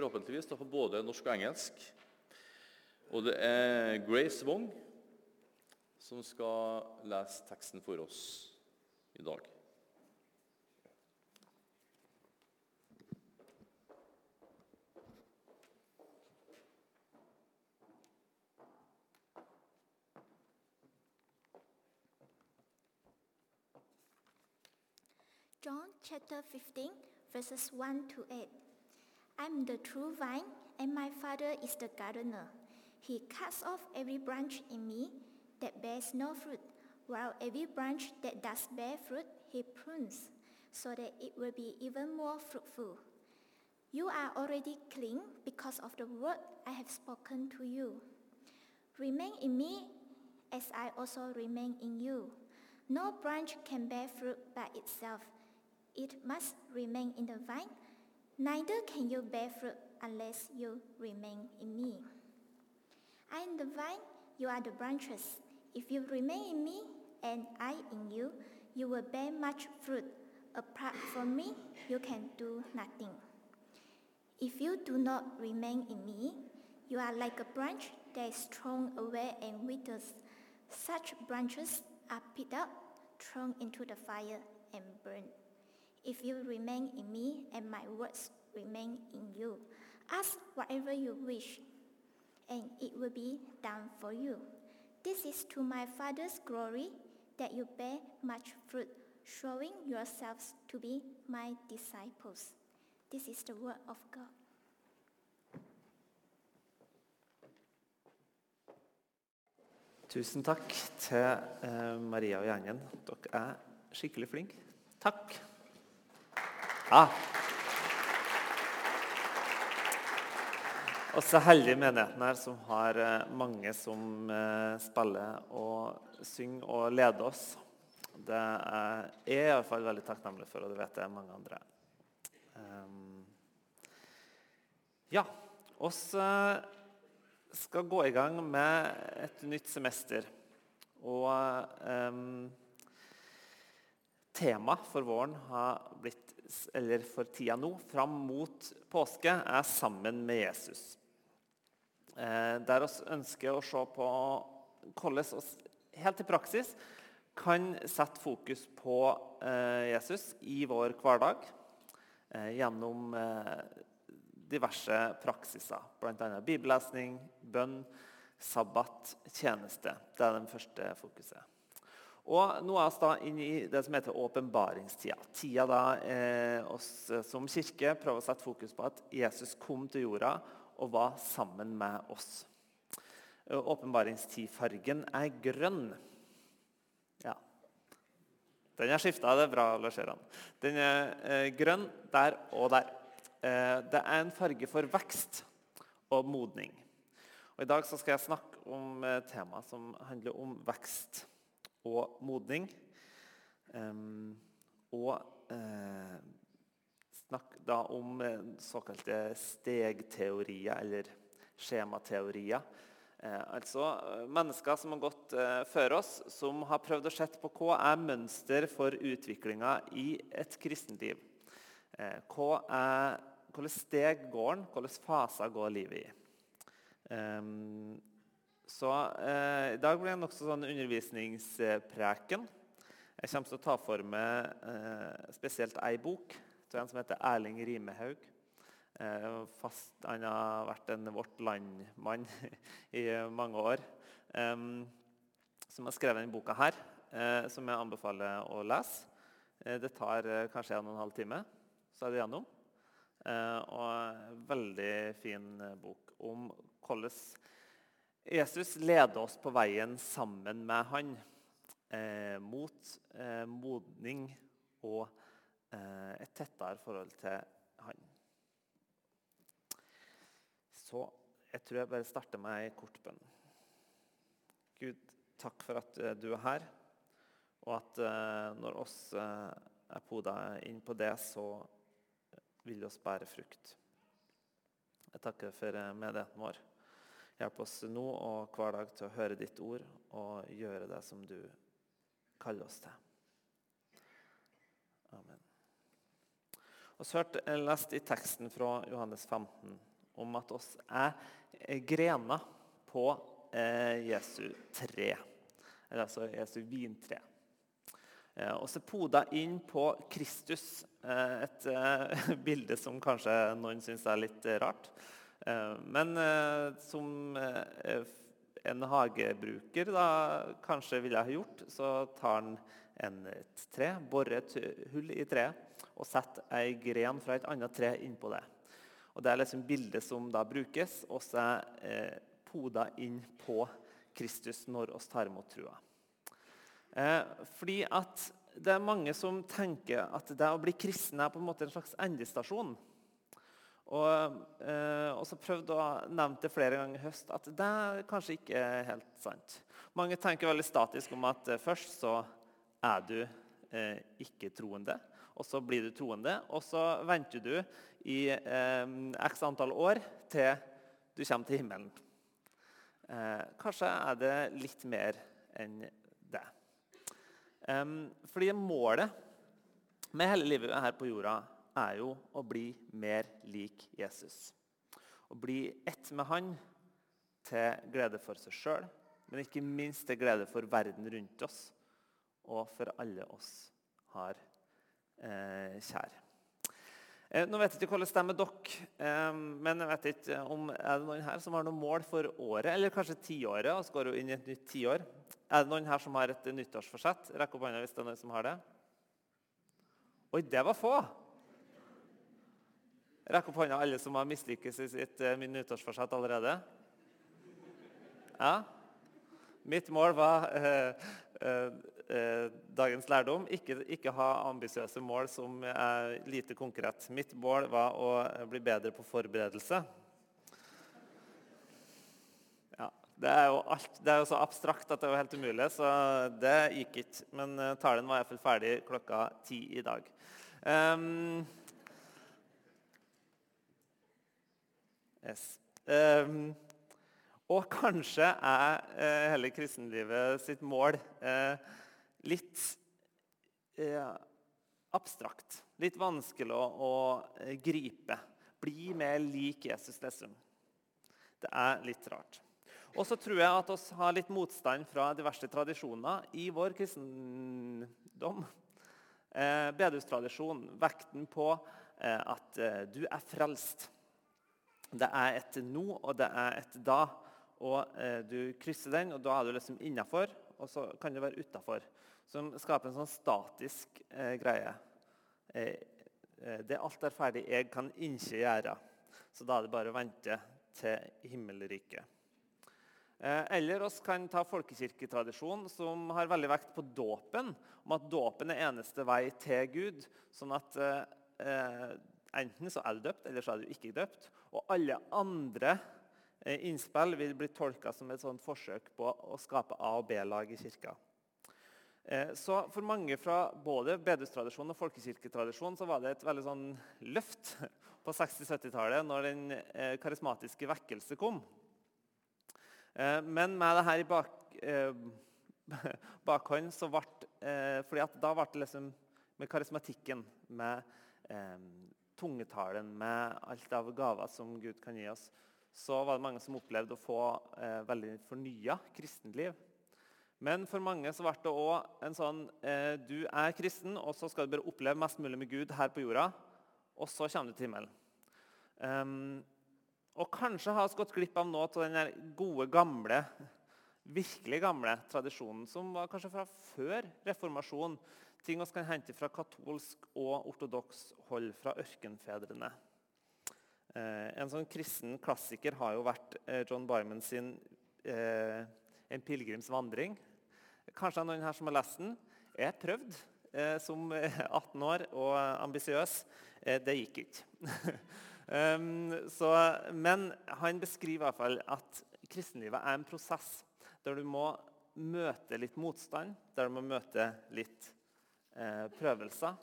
forhåpentligvis på både norsk og engelsk. Og det er Grace Wong som skal lese teksten for oss i dag. John chapter 15, verses 1 to 8. I'm the true vine, and my Father is the gardener. He cuts off every branch in me that bears no fruit, while every branch that does bear fruit, he prunes, so that it will be even more fruitful. You are already clean because of the word I have spoken to you. Remain in me as I also remain in you. No branch can bear fruit by itself. It must remain in the vine. Neither can you bear fruit unless you remain in me. I am the vine, you are the branches. If you remain in me and I in you, you will bear much fruit. Apart from me, you can do nothing. If you do not remain in me, you are like a branch that is thrown away and withers. Such branches are picked up, thrown into the fire, and burned. If you remain in me and my words remain in you, ask whatever you wish, and it will be done for you. This is to my Father's glory that you bear much fruit, showing yourselves to be my disciples. This is the word of God. Tusen takk til eh, Maria og gjengen. Dere er skikkelig flinke. Takk. Ja. Og så heldig menigheten her som har eh, mange som eh, spiller og synger og leder oss. Det er jeg i hvert fall veldig takknemlig for, og det vet jeg mange andre. Um, ja, oss skal gå i gang med et nytt semester. Og um, temaet for våren har blitt, eller for tida nå, fram mot påske, er 'Sammen med Jesus'. Eh, der vi ønsker å se på hvordan vi helt i praksis kan sette fokus på eh, Jesus i vår hverdag eh, gjennom diverse praksiser, bl.a. bibellesning, bønn, sabbat, tjeneste. Det er den første fokuset. Og nå er vi da inne i det som heter åpenbaringstida. Tida da eh, oss som kirke prøver å sette fokus på at Jesus kom til jorda og var sammen med oss. Åpenbaringstidfargen er grønn. Ja. Den er skifta, det er bra, Lars Eran. Den er eh, grønn der og der. Eh, det er en farge for vekst og modning. Og I dag skal jeg snakke om eh, tema som handler om vekst og modning. Og eh, snakke da om såkalte stegteorier eller skjemateorier. Eh, altså mennesker som har gått eh, før oss, som har prøvd å se på hva er mønster for utviklinga i et kristenliv. Eh, hva er, hvilke steg går den, hvilke faser går livet i? Um, så eh, I dag blir det nokså sånn undervisningspreken. Jeg kommer til å ta for meg eh, spesielt ei bok av en som heter Erling Rimehaug. Eh, fast, han har vært en Vårt Land-mann i mange år. Eh, som har skrevet denne boka her, eh, som jeg anbefaler å lese. Eh, det tar kanskje en og en halv time, så er det gjennom. og veldig fin bok om hvordan Jesus leder oss på veien sammen med han eh, mot eh, modning og eh, et tettere forhold til han. Så jeg tror jeg bare starter med ei kort bønn. Gud, takk for at eh, du er her, og at eh, når oss eh, er poda inn på det, så vil oss bære frukt. Jeg takker for menigheten vår. Hjelp oss nå og hver dag til å høre ditt ord og gjøre det som du kaller oss til. Amen. Vi hørte lest i teksten fra Johannes 15 om at oss er grener på eh, Jesu tre, eller altså Jesu vintre. Eh, og så poda inn på Kristus, eh, et bilde som kanskje noen syns er litt rart. Eh, men som en hagebruker da kanskje ville ha gjort, så tar han en, et tre, borer et hull i treet og setter ei gren fra et annet tre innpå det. Og Det er liksom bildet som da brukes, og så er eh, poda inn på Kristus når vi tar imot trua. Eh, fordi at det er mange som tenker at det å bli kristen er på en måte en slags endestasjon. Og, eh, og så prøvde å nevne det flere ganger i høst at det er kanskje ikke helt sant. Mange tenker veldig statisk om at eh, først så er du eh, ikke troende og så blir du troende. Og så venter du i eh, x antall år til du kommer til himmelen. Eh, kanskje er det litt mer enn det. Fordi målet med hele livet her på jorda er jo å bli mer lik Jesus. Å bli ett med han til glede for seg sjøl, men ikke minst til glede for verden rundt oss og for alle oss har eh, kjær. Eh, nå vet jeg ikke hvordan det er dere, eh, men jeg vet ikke om er det noen her som har noe mål for året, eller kanskje tiåret, og så går inn i et nytt tiår. Er det noen her som har et nyttårsforsett? Rekk opp hånda hvis det er noen som har det. Oi, det var få! Rekk opp hånda alle som har mislykkes i sitt min nyttårsforsett allerede. Ja. Mitt mål var uh, uh, eh, dagens lærdom. Ikke, ikke ha ambisiøse mål som er lite konkret. Mitt mål var å bli bedre på forberedelse. Ja, det er jo alt, det er jo så abstrakt at det er helt umulig, så det gikk ikke. Men talen var iallfall ferdig klokka ti i dag. Um, yes. Um, og kanskje er eh, hele kristenlivet sitt mål eh, litt eh, abstrakt. Litt vanskelig å, å, eh, gripe. Bli mer lik Jesus, Lessum. Det er litt rart. Og så tror jeg at vi har litt motstand fra diverse tradisjoner i vår kristendom. Eh, bedehustradisjonen, vekten på eh, at eh, du er frelst. Det er et nå, og det er et da. Og eh, Du krysser den, og da er du liksom innafor, og så kan du være utafor som skaper en sånn statisk eh, greie. Eh, eh, det alt er ferdig, jeg kan ikke gjøre. Så da er det bare å vente til himmelriket. Eh, eller oss kan ta folkekirketradisjon, som har veldig vekt på dåpen. Om at dåpen er eneste vei til Gud. Sånn at eh, enten så er du døpt, eller så er du ikke døpt. Og alle andre innspill vil bli tolka som et sånt forsøk på å skape A- og B-lag i kirka. Eh, så For mange fra både bedehustradisjon og folkekirketradisjon så var det et veldig sånn løft på 60-70-tallet når den eh, karismatiske vekkelse kom. Eh, men med det her i bak, bakhånd så ble fordi Da ble det liksom med karismatikken, med tungetalen, med alt av gaver som Gud kan gi oss, så var det mange som opplevde å få veldig fornya kristenliv. Men for mange så ble det òg en sånn eh, Du er kristen, og så skal du bare oppleve mest mulig med Gud her på jorda. Og så kommer du til himmelen. Um, og kanskje har vi gått glipp av noe av den gode, gamle, virkelig gamle tradisjonen som var kanskje fra før reformasjonen. Ting vi kan hente fra katolsk og ortodoks hold, fra ørkenfedrene. Eh, en sånn kristen klassiker har jo vært eh, John Byman sin eh, 'En pilegrims vandring'. Kanskje noen her som har lest den. Jeg prøvde som 18 år og ambisiøs. Det gikk ikke. um, så, men han beskriver i hvert fall at kristenlivet er en prosess der du må møte litt motstand, der du må møte litt eh, prøvelser,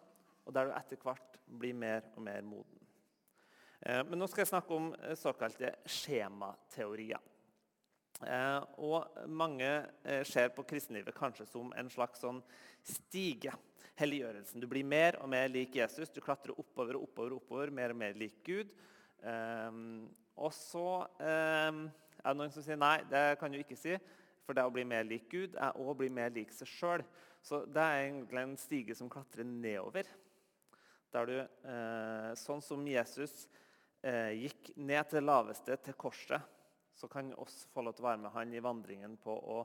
og der du etter hvert blir mer og mer moden. Eh, men nå skal jeg snakke om eh, såkalte skjemateorier. Eh, og mange eh, ser på kristenlivet kanskje som en slags sånn stige. Helliggjørelsen. Du blir mer og mer lik Jesus. Du klatrer oppover og oppover, oppover mer og mer lik Gud. Eh, og så er det noen som sier nei, det kan du ikke si. For det å bli mer lik Gud er å bli mer lik seg sjøl. Så det er egentlig en stige som klatrer nedover. Der du, eh, sånn som Jesus eh, gikk ned til det laveste, til korset, så kan vi også få lov til å være med han i vandringen på å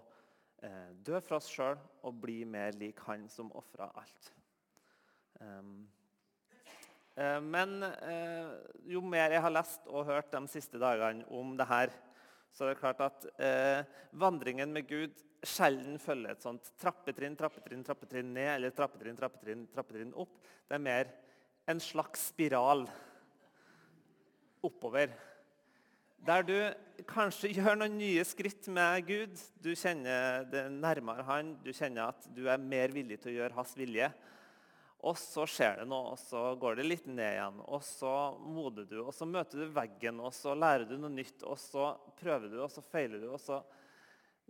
eh, dø for oss sjøl og bli mer lik han som ofra alt. Um, eh, men jo mer jeg har lest og hørt de siste dagene om det her, så det er klart at eh, vandringen med Gud sjelden følger et sånt trappetrinn, trappetrinn, trappetrinn ned eller trappetrinn, trappetrinn, trappetrinn opp. Det er mer en slags spiral oppover. Der du kanskje gjør noen nye skritt med Gud. Du kjenner det nærmere Han, du kjenner at du er mer villig til å gjøre hans vilje. Og så skjer det noe, og så går det litt ned igjen. Og så moder du, og så møter du veggen, og så lærer du noe nytt. Og så prøver du, og så feiler du, og så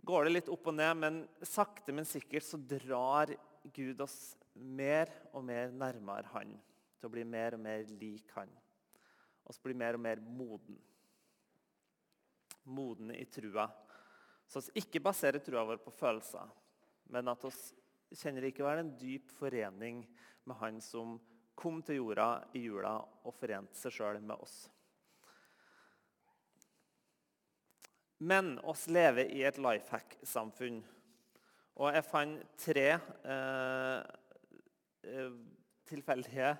går det litt opp og ned, men sakte, men sikkert så drar Gud oss mer og mer nærmere Han. Til å bli mer og mer lik Han. Og så bli mer og mer moden. Moden i trua. Så vi ikke baserer trua vår på følelser, men at vi kjenner likevel en dyp forening med Han som kom til jorda i jula og forente seg sjøl med oss. Men oss lever i et lifehack-samfunn. Og jeg fant tre eh, eh tilfeldige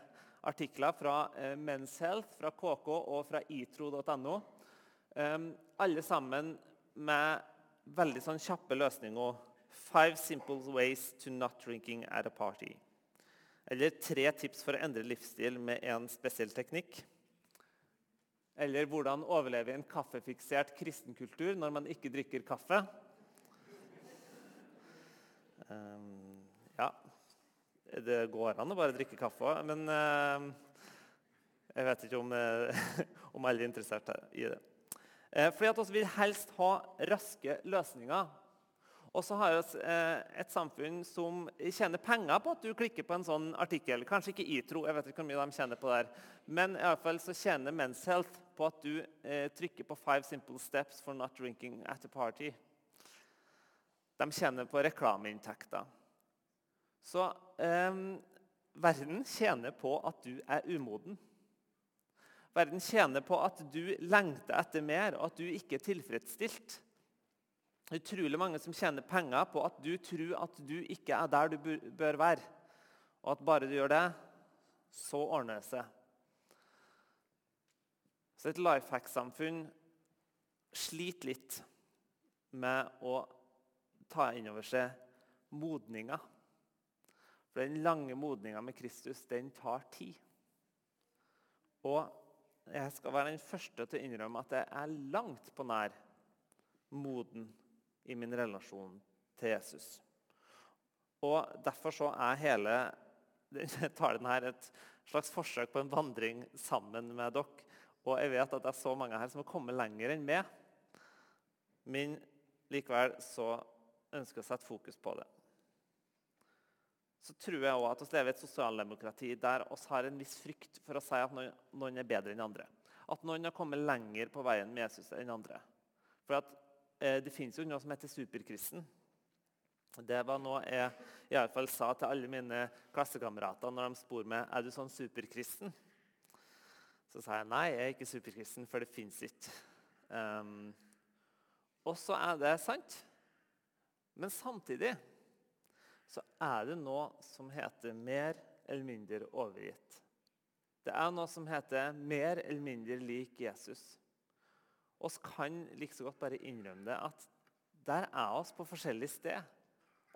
artikler fra eh, Men's Health, fra KK og fra itro.no. Eh, alle sammen med veldig sånn kjappe løsninger. Five simple ways to not drinking at a party. Eller tre tips for å endre livsstil med en spesiell teknikk. Eller hvordan overleve i en kaffefiksert kristenkultur når man ikke drikker kaffe. Um, ja Det går an å bare drikke kaffe, men uh, jeg vet ikke om, uh, om alle er interessert i det. Uh, fordi at vi vil helst ha raske løsninger. Og så har vi et samfunn som tjener penger på at du klikker på en sånn artikkel. Kanskje ikke ITRO, jeg vet ikke hvor mye de tjener på der. men i alle fall så tjener Men's Health på at du eh, trykker på 'Five simple steps for not drinking at a party'. De tjener på reklameinntekter. Så eh, verden tjener på at du er umoden. Verden tjener på at du lengter etter mer, og at du ikke er tilfredsstilt. Utrolig mange som tjener penger på at du tror at du ikke er der du bør være. Og at bare du gjør det, så ordner det seg. Så et lifehack-samfunn sliter litt med å ta inn over seg modninga. For den lange modninga med Kristus, den tar tid. Og jeg skal være den første til å innrømme at jeg er langt på nær moden i min relasjon til Jesus. Og Derfor så er hele talen her et slags forsøk på en vandring sammen med dere og jeg vet at det er så mange her som har kommet lenger enn meg. Men likevel så ønsker jeg å sette fokus på det. Så tror jeg også at vi lever i et sosialdemokrati der vi har en viss frykt for å si at noen er bedre enn andre. At noen har kommet lenger på veien med Jesus enn andre. For at, eh, Det finnes jo noe som heter superkristen. Det var noe jeg i alle fall sa til alle mine klassekamerater når de spurte meg er du sånn superkristen. Så sa jeg nei, jeg er ikke superkristen, for det fins ikke. Um, og så er det sant. Men samtidig så er det noe som heter mer eller mindre overgitt. Det er noe som heter mer eller mindre lik Jesus. Vi kan like så godt bare innrømme det at der er oss på forskjellig sted.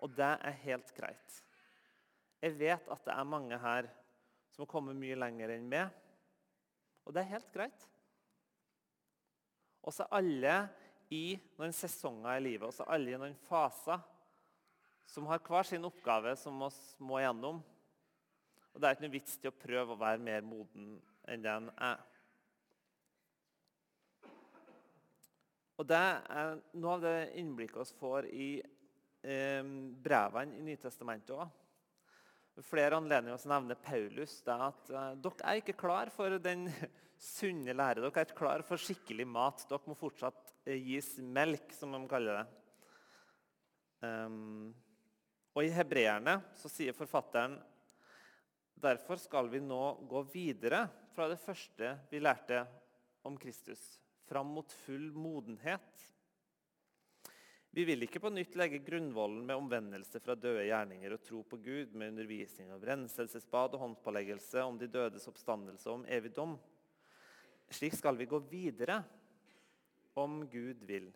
Og det er helt greit. Jeg vet at det er mange her som har kommet mye lenger enn meg. Og det er helt greit. Og så er alle i noen sesonger i livet, og så alle i noen faser, som har hver sin oppgave som vi må gjennom. Og det er ikke noe vits til å prøve å være mer moden enn den er. Og det er noe av det innblikket vi får i eh, brevene i Nytestamentet òg. Flere anledninger å nevner Paulus det er at eh, dere er ikke klar for den sunne lære. Dere er ikke klar for skikkelig mat. Dere må fortsatt eh, gis melk, som de kaller det. Um, og I hebreerne så sier forfatteren derfor skal vi nå gå videre fra det første vi lærte om Kristus, fram mot full modenhet. Vi vil ikke på nytt legge grunnvollen med omvendelse fra døde gjerninger og tro på Gud, med undervisning av renselsesbad og håndpåleggelse om de dødes oppstandelse og om evig dom. Slik skal vi gå videre, om Gud vil.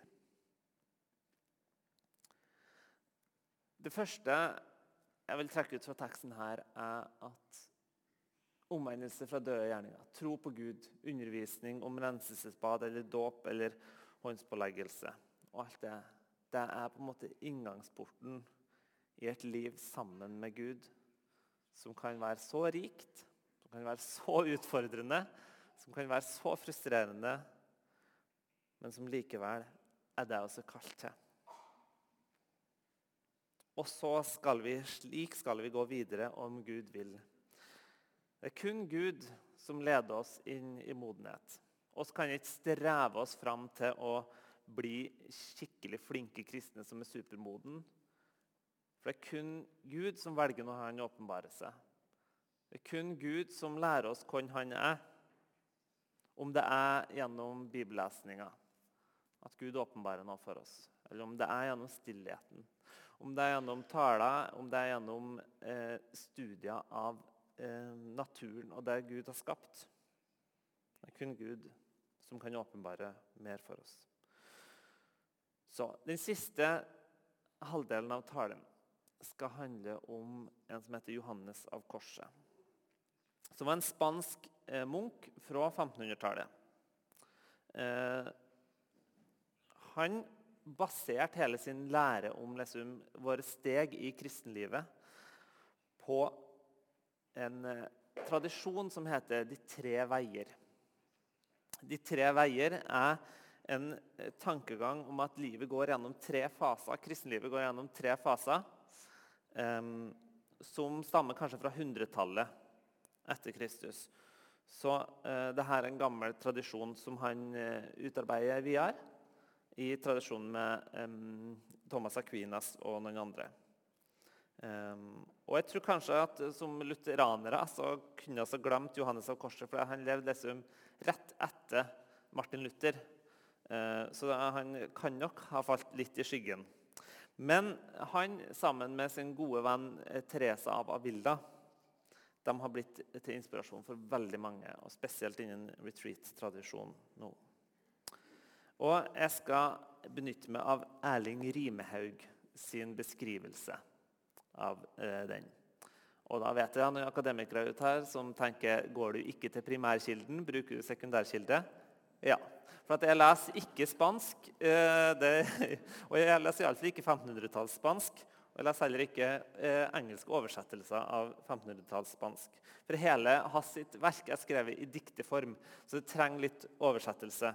Det første jeg vil trekke ut fra teksten her, er at omvendelse fra døde gjerninger, tro på Gud, undervisning om renselsesbad eller dåp eller håndspåleggelse og alt det, det er på en måte inngangsporten i et liv sammen med Gud som kan være så rikt, som kan være så utfordrende, som kan være så frustrerende, men som likevel er det også kalt til. Og så skal vi, slik skal vi gå videre om Gud vil. Det er kun Gud som leder oss inn i modenhet. Vi kan ikke streve oss fram til å bli skikkelig flinke kristne som er supermoden. For det er kun Gud som velger når han åpenbarer seg. Det er kun Gud som lærer oss hvem han er. Om det er gjennom bibellesninga at Gud åpenbarer noe for oss, eller om det er gjennom stillheten om det er gjennom taler, om det er gjennom eh, studier av eh, naturen og det Gud har skapt. Det er kun Gud som kan åpenbare mer for oss. Så Den siste halvdelen av talen skal handle om en som heter Johannes av Korset. Som var en spansk eh, munk fra 1500-tallet. Eh, han baserte hele sin lære om liksom, våre steg i kristenlivet på en eh, tradisjon som heter De tre veier. De tre veier er en eh, tankegang om at livet går gjennom tre faser. Kristenlivet går gjennom tre faser eh, som stammer kanskje fra 100-tallet etter Kristus. Så eh, dette er en gammel tradisjon som han eh, utarbeider videre i tradisjonen med um, Thomas Aquinas og noen andre. Um, og jeg tror kanskje at Som lutheranere så kunne vi glemt Johannes av Korset, for han levde liksom rett etter Martin Luther. Uh, så han kan nok ha falt litt i skyggen. Men han, sammen med sin gode venn eh, Teresa av Avilda, de har blitt til inspirasjon for veldig mange, og spesielt innen retreat-tradisjonen nå. Og jeg skal benytte meg av Erling Rimehaug sin beskrivelse av eh, den. Og da vet jeg noen akademikere ut her som tenker går du ikke til primærkilden, bruker du sekundærkilde? Ja. For jeg leser ikke spansk, eh, det, og jeg leser iallfall ikke 1500-tallsspansk. Og jeg leser heller ikke eh, engelske oversettelser av 1500-tallsspansk. For hele hans verk er skrevet i dikteform, så det trenger litt oversettelse.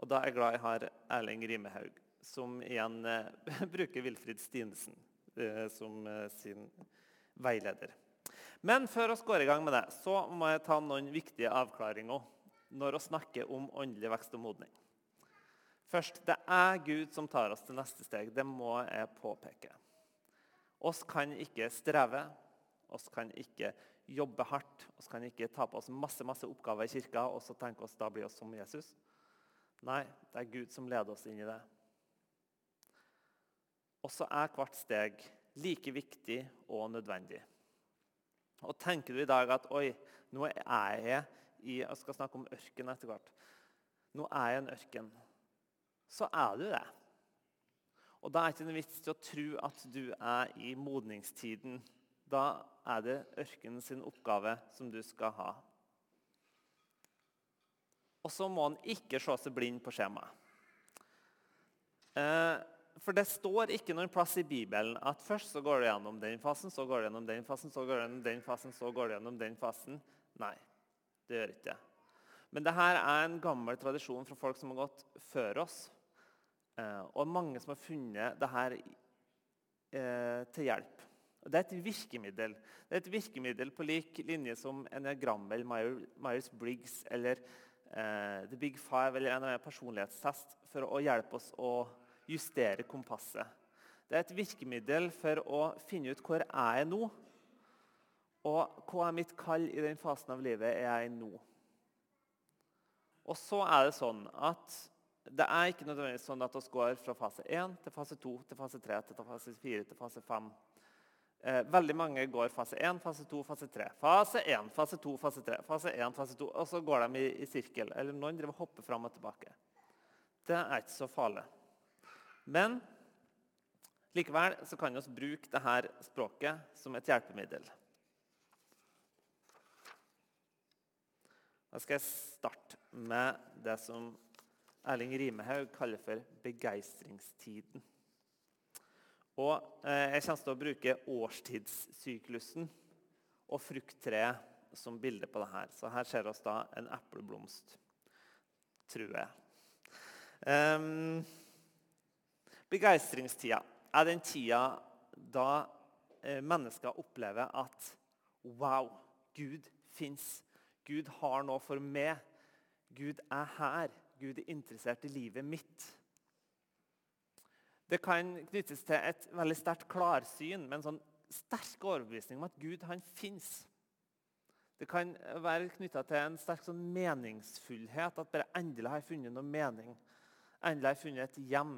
Og da er jeg glad jeg har Erling Rimehaug, som igjen eh, bruker Wilfrid Stinesen som eh, sin veileder. Men før vi går i gang med det, så må jeg ta noen viktige avklaringer når vi snakker om åndelig vekst og modning. Først, det er Gud som tar oss til neste steg. Det må jeg påpeke. Oss kan ikke streve, oss kan ikke jobbe hardt, oss kan ikke ta på oss masse, masse oppgaver i kirka og så tenke oss da blir oss som Jesus. Nei, det er Gud som leder oss inn i det. Og så er hvert steg like viktig og nødvendig. Og Tenker du i dag at oi, nå er jeg i Jeg skal snakke om ørken etter hvert. Nå er jeg i en ørken. Så er du det. Og Da er det ikke noe vits til å tro at du er i modningstiden. Da er det ørkenen sin oppgave som du skal ha. Og så må han ikke se seg blind på skjemaet. Eh, for det står ikke noen plass i Bibelen at først så går du gjennom den fasen, så går du gjennom den fasen, så går du gjennom den fasen, så går du gjennom den fasen. Nei, det gjør ikke det. Men dette er en gammel tradisjon fra folk som har gått før oss. Eh, og mange som har funnet det her eh, til hjelp. Det er et virkemiddel. Det er et virkemiddel på lik linje som Enneagram eller Myers-Briggs eller eh, The Big Five eller en personlighetstest for å hjelpe oss å justere kompasset. Det er et virkemiddel for å finne ut hvor er jeg nå, og hva er mitt kall i den fasen av livet jeg er i nå. Og så er det sånn at det er ikke nødvendigvis sånn at vi går fra fase 1 til fase 2 til fase 3 til fase 4 til fase 5. Eh, veldig mange går fase 1, fase 2, fase 3. Fase 1, fase 2, fase 3. fase 1, fase 2, Og så går de i, i sirkel. Eller noen driver hopper fram og tilbake. Det er ikke så farlig. Men likevel så kan vi bruke dette språket som et hjelpemiddel. Da skal jeg starte med det som Erling Rimehaug kaller for begeistringstiden. Og eh, Jeg kommer til å bruke årstidssyklusen og frukttreet som bilde på det her. Så her ser vi da en epleblomst, tror jeg. Um, begeistringstida er den tida da eh, mennesker opplever at Wow, Gud fins. Gud har noe for meg. Gud er her. Gud er interessert i livet mitt. Det kan knyttes til et veldig sterkt klarsyn med en sånn sterk overbevisning om at Gud han fins. Det kan være knytta til en sterk sånn meningsfullhet. At bare endelig har jeg funnet noe mening. Endelig har jeg funnet et hjem.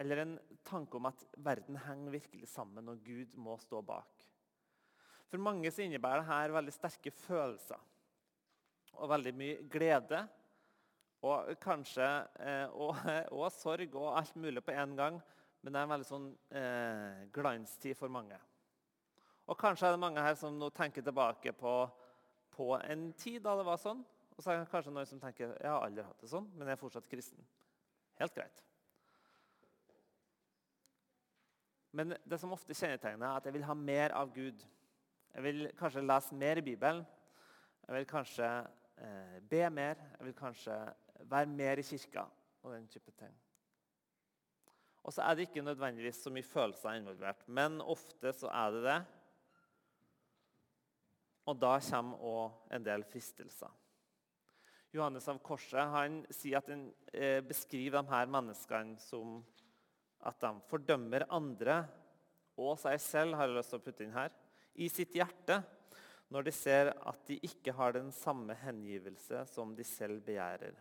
Eller en tanke om at verden henger virkelig sammen, og Gud må stå bak. For mange så innebærer dette veldig sterke følelser og veldig mye glede og kanskje eh, og, sorg og alt mulig på en gang. Men det er en veldig sånn eh, glanstid for mange. Og kanskje er det mange her som nå tenker tilbake på, på en tid da det var sånn. Og så er det kanskje noen som tenker jeg har aldri hatt det sånn, men jeg er fortsatt kristen. Helt greit. Men det som ofte kjennetegner, er at jeg vil ha mer av Gud. Jeg vil kanskje lese mer i Bibelen. Jeg vil kanskje eh, be mer. Jeg vil kanskje være mer i kirka og den type ting. Og så er det ikke nødvendigvis så mye følelser involvert, men ofte så er det det. Og da kommer òg en del fristelser. Johannes av Korset han sier at han eh, beskriver de her menneskene som at de fordømmer andre og seg selv har jeg lyst til å putte inn her, i sitt hjerte når de ser at de ikke har den samme hengivelse som de selv begjærer.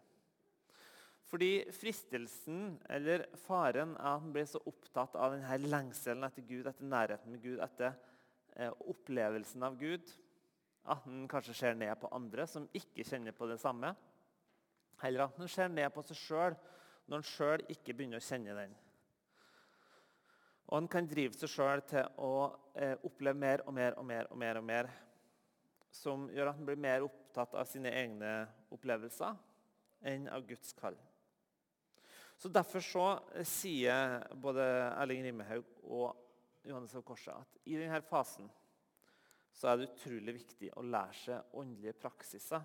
Fordi fristelsen eller faren er at han blir så opptatt av denne lengselen etter Gud, etter nærheten med Gud, etter eh, opplevelsen av Gud, at han kanskje ser ned på andre som ikke kjenner på det samme. Eller at han ser ned på seg sjøl når han sjøl ikke begynner å kjenne den. Og han kan drive seg sjøl til å eh, oppleve mer og mer og mer og mer, og mer, som gjør at han blir mer opptatt av sine egne opplevelser enn av Guds kall. Så Derfor så eh, sier både Erling Rimehaug og Johannes av Korset at i denne fasen så er det utrolig viktig å lære seg åndelige praksiser.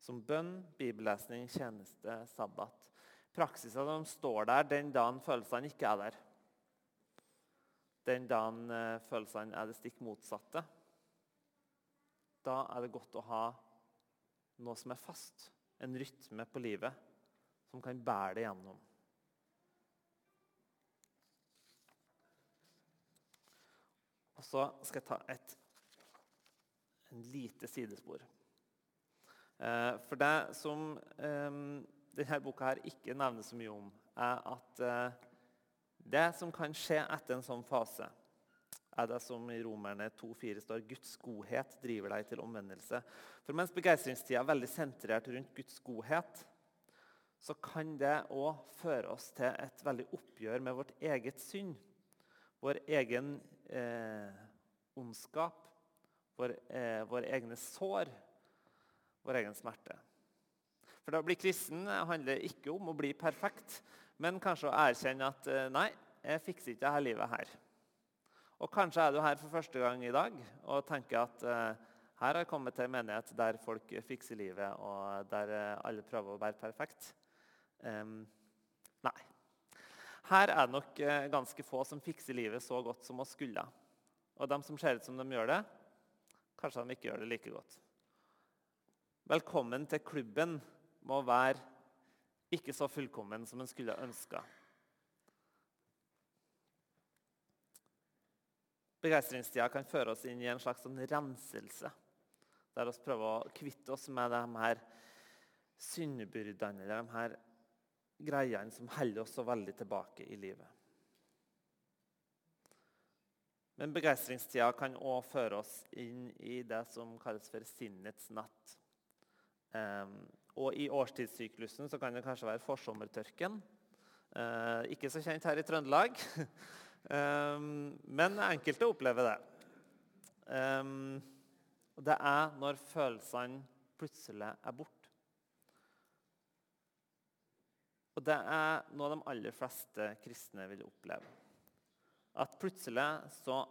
Som bønn, bibellesning, tjeneste, sabbat. Praksiser som står der den dagen følelsene ikke er der. Den dagen eh, følelsene er det stikk motsatte. Da er det godt å ha noe som er fast. En rytme på livet som kan bære det gjennom. Og så skal jeg ta et en lite sidespor. Eh, for det som eh, denne boka her ikke nevner så mye om, er at det som kan skje etter en sånn fase, er det som i Romerne 2,4 står Guds godhet driver deg til omvendelse. For mens begeistringstida er veldig sentrert rundt Guds godhet, så kan det òg føre oss til et veldig oppgjør med vårt eget synd. Vår egen eh, ondskap, vår, eh, våre egne sår, vår egen smerte. For det å bli kristen handler ikke om å bli perfekt, men kanskje å erkjenne at eh, nei, jeg fikser ikke dette livet her. Og kanskje er du her for første gang i dag og tenker at eh, her har jeg kommet til en menighet der folk fikser livet, og der eh, alle prøver å være perfekt. Um, Nei. Her er det nok ganske få som fikser livet så godt som oss skulle. Og de som ser ut som de gjør det, kanskje de ikke gjør det like godt. Velkommen til klubben må være ikke så fullkommen som en skulle ønska. Begeistringstida kan føre oss inn i en slags sånn renselse. Der vi prøver å kvitte oss med de her syndebyrdene eller de her greiene som holder oss så veldig tilbake i livet. Men begeistringstida kan òg føre oss inn i det som kalles for sinnets natt. Og i årstidssyklusen så kan det kanskje være forsommertørken. Eh, ikke så kjent her i Trøndelag. Um, men enkelte opplever det. Eh, det er når følelsene plutselig er borte. Og det er noe de aller fleste kristne vil oppleve. At plutselig så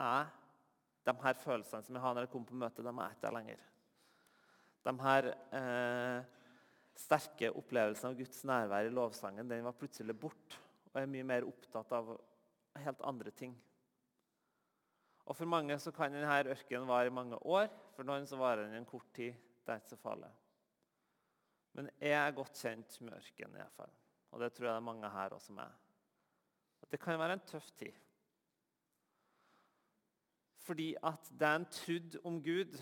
er de her følelsene som jeg har når jeg kommer på møte, de er ikke der lenger. De her eh, sterke opplevelsene av Guds nærvær i lovsangen den var plutselig borte. Og er mye mer opptatt av helt andre ting. Og For mange så kan denne ørkenen vare i mange år. For noen så varer den en kort tid. Det er ikke så farlig. Men jeg er godt kjent med ørkenen, fall. og det tror jeg det er mange her også som er. At det kan være en tøff tid. Fordi at det en trodd om Gud,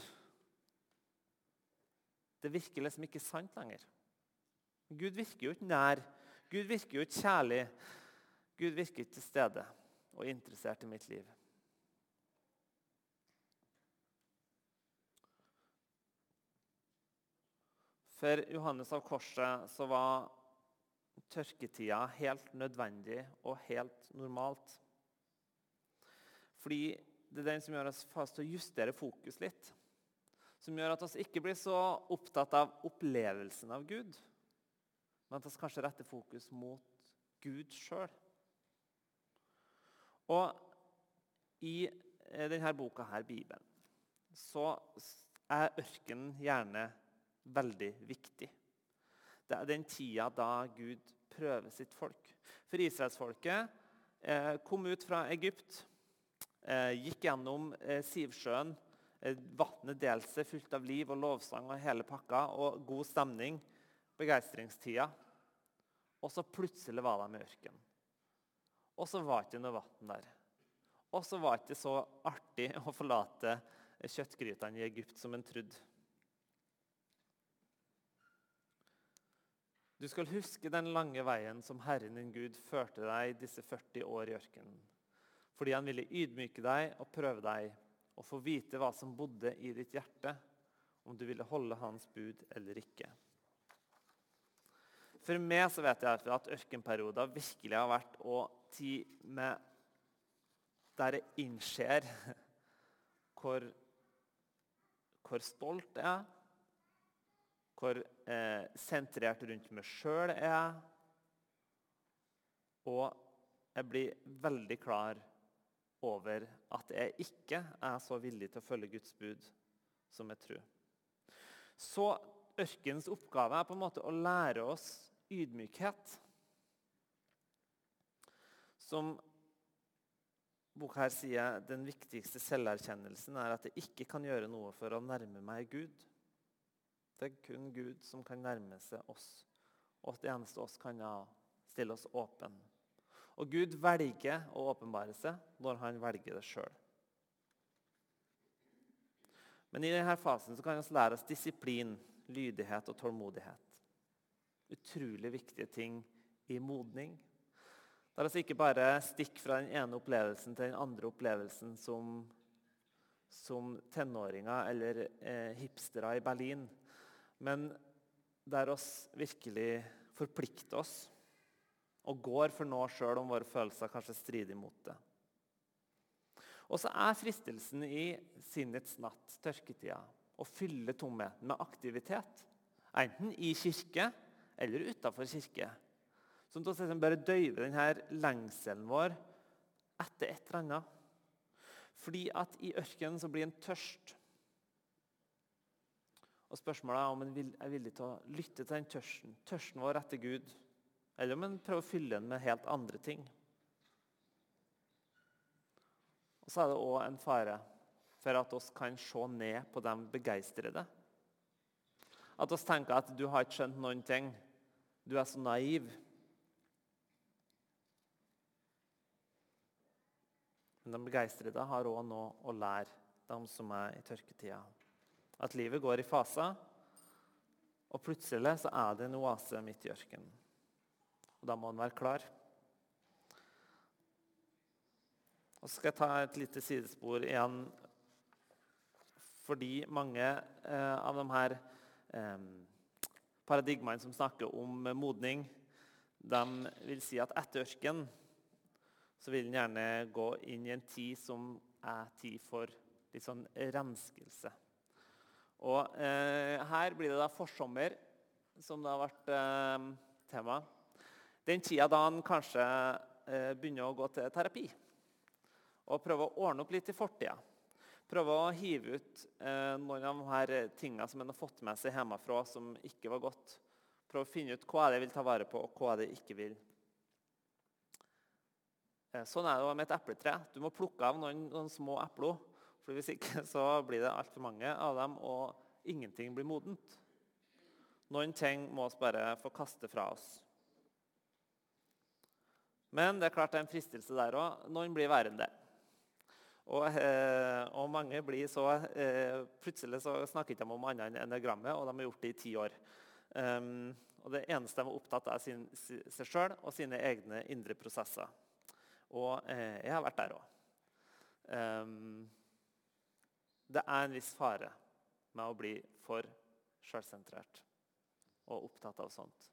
det virker liksom ikke sant lenger. Gud virker jo ikke nær. Gud virker jo ikke kjærlig. Gud virker ikke til stede og interessert i mitt liv. For Johannes av Korset så var tørketida helt nødvendig og helt normalt. Fordi det er den som gjør oss fast til å justere fokus litt. Som gjør at vi ikke blir så opptatt av opplevelsen av Gud, men at vi kanskje retter fokus mot Gud sjøl. Og i eh, denne boka, her, Bibelen, så er ørkenen gjerne veldig viktig. Det er den tida da Gud prøver sitt folk. For israelsfolket eh, kom ut fra Egypt, eh, gikk gjennom Sivsjøen. Eh, Vannet delte seg fullt av liv og lovsang og hele pakka og god stemning. Begeistringstida. Og så plutselig var de i ørkenen. Og så var det ikke noe vann der. Og så var det ikke så artig å forlate kjøttgrytene i Egypt som en trodde. Du skal huske den lange veien som Herren din Gud førte deg disse 40 år i ørkenen. Fordi han ville ydmyke deg og prøve deg og få vite hva som bodde i ditt hjerte, om du ville holde hans bud eller ikke. For meg så vet jeg at ørkenperioder virkelig har vært å tid med der jeg innser hvor, hvor stolt jeg er, hvor eh, sentrert rundt meg sjøl jeg er. Og jeg blir veldig klar over at jeg ikke er så villig til å følge Guds bud som jeg tror. Så ørkenens oppgave er på en måte å lære oss ydmykhet. Som boka her sier, den viktigste selverkjennelsen er at jeg ikke kan gjøre noe for å nærme meg Gud. Det er kun Gud som kan nærme seg oss, og det eneste oss kan stille oss åpen. Og Gud velger å åpenbare seg når han velger det sjøl. Men i denne fasen kan vi lære oss disiplin, lydighet og tålmodighet utrolig viktige ting i modning. Der altså ikke bare stikker fra den ene opplevelsen til den andre opplevelsen som, som tenåringer eller eh, hipstere i Berlin, men der oss virkelig forplikter oss og går for noe sjøl om våre følelser kanskje strider mot det. Og så er fristelsen i sinnets natt, tørketida, å fylle tomheten med aktivitet. Enten i kirke eller utafor kirke. Som at vi bare døyve denne lengselen vår etter et eller annet. Fordi at i ørkenen så blir en tørst. Og Spørsmålet er om en er villig til å lytte til den tørsten. Tørsten vår etter Gud. Eller om en prøver å fylle den med helt andre ting. Og så er det òg en fare for at oss kan se ned på de begeistrede. At oss tenker at du har ikke skjønt noen ting. Du er så naiv. Men de begeistrede har òg noe å lære, de som er i tørketida. At livet går i faser, og plutselig så er det en oase midt i ørkenen. Og da må han være klar. Og så skal jeg ta et lite sidespor igjen. Fordi mange eh, av de her eh, paradigmene som snakker om modning, de vil si at etter ørken så vil en gjerne gå inn i en tid som er tid for litt sånn renskelse. Og eh, her blir det da forsommer, som det har vært eh, tema. Den tida da han kanskje eh, begynner å gå til terapi og prøve å ordne opp litt i fortida. Prøve å hive ut eh, noen av de her tingene som han har fått med seg hjemmefra som ikke var godt. Prøve å finne ut hva er det vil ta vare på, og hva er det ikke vil. Eh, sånn er det med et epletre. Du må plukke av noen, noen små epler. For Hvis ikke så blir det altfor mange av dem, og ingenting blir modent. Noen ting må vi bare få kaste fra oss. Men det er klart det er en fristelse der òg. Noen blir værende. Og, eh, og, mange blir så eh, Plutselig så snakker ikke de om annet enn enegrammet, og de har gjort det i ti år. Um, og Det eneste de er opptatt av, er sin, seg sjøl og sine egne indre prosesser. Og eh, jeg har vært der òg. Ehm, det er en viss fare med å bli for sjølsentrert og opptatt av sånt.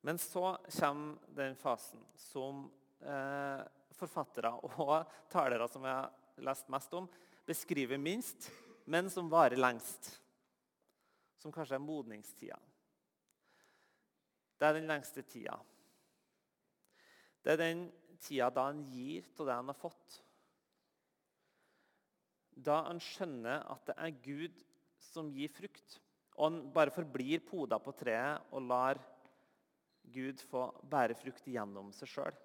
Men så kommer den fasen som eh, forfattere og talere som jeg har lest mest om, beskriver minst, men som varer lengst. Som kanskje er modningstida. Det er den lengste tida. Det er den tida da han gir av det han har fått. Da han skjønner at det er Gud som gir frukt. Og han bare forblir poda på treet og lar Gud få bære frukt gjennom seg sjøl.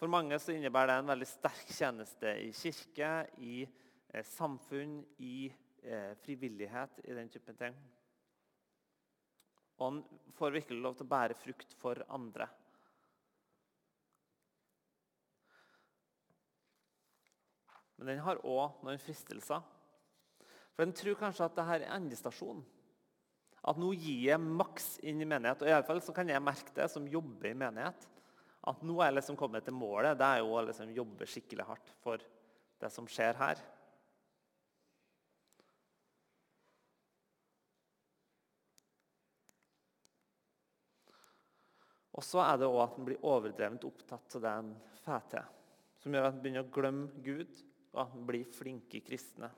For mange så innebærer det en veldig sterk tjeneste i kirke, i eh, samfunn, i eh, frivillighet, i den typen ting. Og han får virkelig lov til å bære frukt for andre. Men den har òg noen fristelser. For en tror kanskje at dette er endestasjonen. At nå gir jeg maks inn i menighet. Og i alle fall så kan jeg merke det som jobber i menighet. At nå er jeg liksom kommet til målet. Det er jo å liksom jobbe skikkelig hardt for det som skjer her. Og så er det òg at en blir overdrevent opptatt av det en får til. Som gjør at en begynner å glemme Gud, og at en blir flinke kristne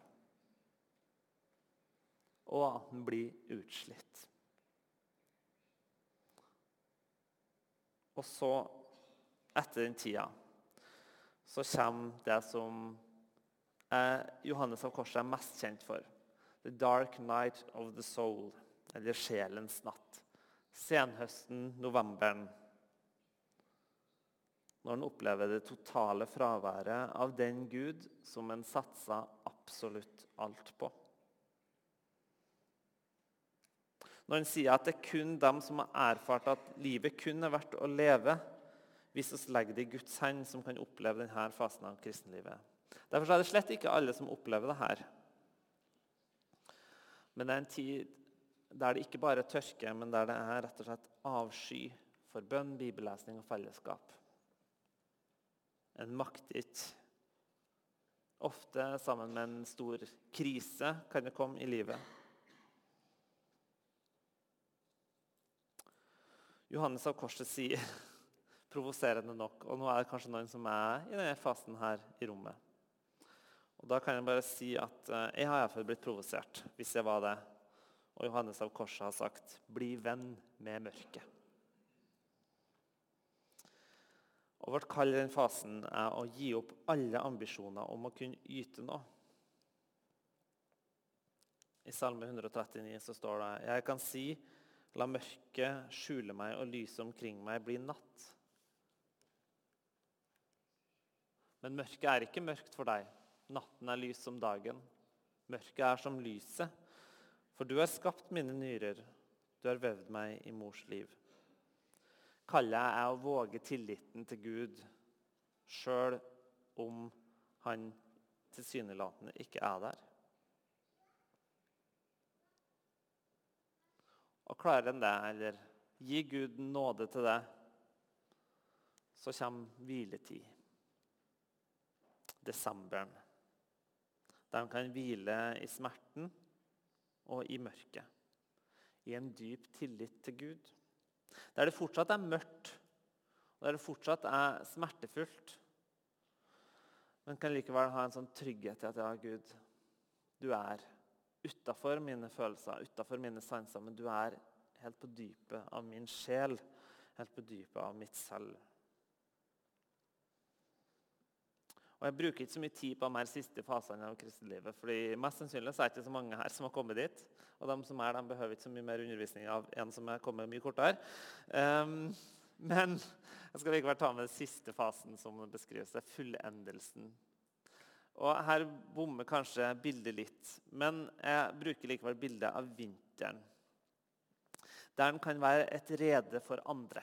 og at den blir utslitt. Og så, etter den tida, så kommer det som Johannes av Korset er mest kjent for. The dark night of the soul, eller sjelens natt. Senhøsten, novemberen. Når en opplever det totale fraværet av den Gud som en satsa absolutt alt på. Når han sier at det er kun dem som har erfart at livet kun er verdt å leve, hvis vi legger det i Guds hånd, som kan oppleve denne fasen av kristenlivet. Derfor er det slett ikke alle som opplever det her. Men det er en tid der det ikke bare er tørke, men der det er rett og slett avsky for bønn, bibellesning og fellesskap. En makter. Ofte sammen med en stor krise kan det komme i livet. Johannes av Korset sier provoserende nok, og nå er det kanskje noen som er i denne fasen her i rommet. Og Da kan jeg bare si at uh, jeg har iallfall blitt provosert, hvis jeg var det. Og Johannes av Korset har sagt 'bli venn med mørket'. Og Vårt kall i den fasen er å gi opp alle ambisjoner om å kunne yte noe. I Salme 139 så står det Jeg kan si, la mørket skjule meg og lyset omkring meg bli natt. Men mørket er ikke mørkt for deg. Natten er lys som dagen. Mørket er som lyset. For du har skapt mine nyrer. Du har vevd meg i mors liv. Kallet er å våge tilliten til Gud, sjøl om han tilsynelatende ikke er der. Og klarer en det, eller gi Gud nåde til det, så kommer hviletid. Desemberen. En kan hvile i smerten og i mørket. I en dyp tillit til Gud. Der det fortsatt er mørkt, og der det fortsatt er smertefullt. Men kan likevel ha en sånn trygghet i at ja, Gud, du er utafor mine følelser, utafor mine sanser, men du er helt på dypet av min sjel, helt på dypet av mitt selv. Og Jeg bruker ikke så mye tid på de her siste fasene av kristenlivet. fordi mest sannsynlig er det ikke så mange her som har kommet dit. Og de som er, de behøver ikke så mye mer undervisning av en som er kommet mye kortere. Um, men jeg skal likevel ta med den siste fasen som beskrives. Det er fullendelsen. Og Her bommer kanskje bildet litt, men jeg bruker likevel bildet av vinteren. Der den kan være et rede for andre.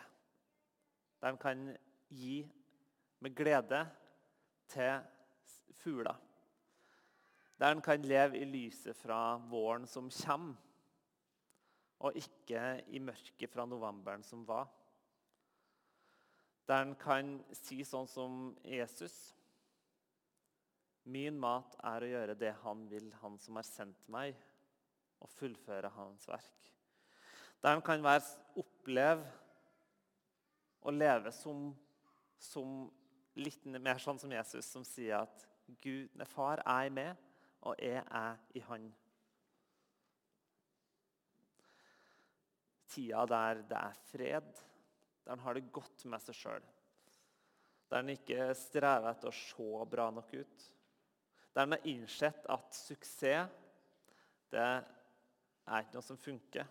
Der den kan gi med glede til fugler. Der den kan leve i lyset fra våren som kommer, og ikke i mørket fra novemberen som var. Der den kan si sånn som Jesus Min mat er å gjøre det han vil, han som har sendt meg, og fullføre hans verk. Der han kan være, oppleve og leve som, som litt mer sånn som Jesus, som sier at Gud, nei, far er med, og jeg er i Han. Tida der det er fred, der han har det godt med seg sjøl. Der han ikke strever etter å se bra nok ut. Der han har innsett at suksess det er ikke noe som funker.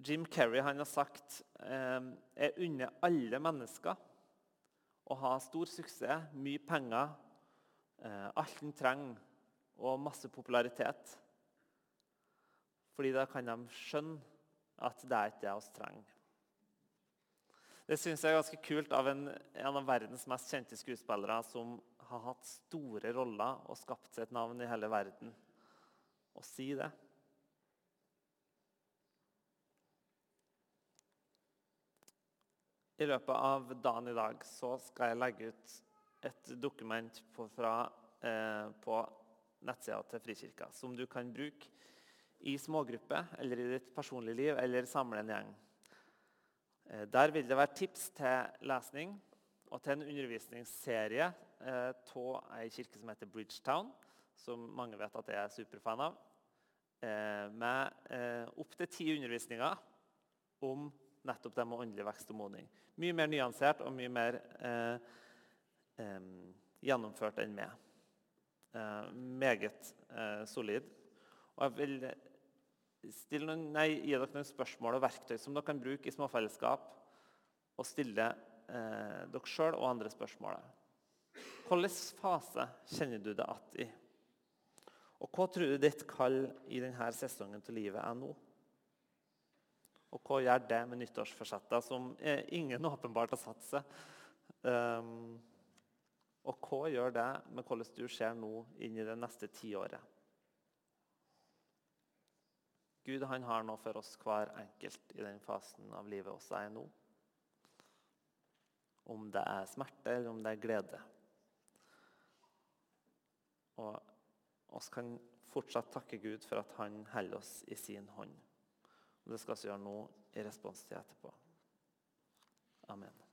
Jim Kerry har sagt eh, jeg unner alle mennesker å ha stor suksess, mye penger, eh, alt en trenger, og masse popularitet. Fordi da kan de skjønne at det er ikke det vi trenger. Det syns jeg er ganske kult av en, en, av verdens mest kjente skuespillere som har hatt store roller og skapt seg et navn i hele verden, å si det. I løpet av dagen i dag så skal jeg legge ut et dokument på, fra, eh, på nettsida til Frikirka som du kan bruke i smågrupper eller i ditt personlige liv eller samle en gjeng. Eh, der vil det være tips til lesning og til en undervisningsserie eh, av ei kirke som heter Bridgetown, som mange vet at jeg er superfan av, eh, med opptil ti undervisninger om nettopp det med åndelig vekst og modning. Mye mer nyansert og mye mer gjennomført enn meg. Meget solid. Og jeg vil noen, nei, gi dere noen spørsmål og verktøy som dere kan bruke i småfellesskap, og stille eh, dere sjøl og andre spørsmål. Hvilken fase kjenner du deg igjen i? Og hva tror du ditt kall i denne sesongen til livet er nå? Og hva gjør det med nyttårsforsetter som ingen åpenbart har satt seg? Um, og hva gjør det med hvordan du ser nå inn i det neste tiåret? Gud han har noe for oss hver enkelt i den fasen av livet oss er nå. Om det er smerte eller om det er glede. Og oss kan fortsatt takke Gud for at han holder oss i sin hånd. Og Det skal vi gjøre nå i responstid etterpå. Amen.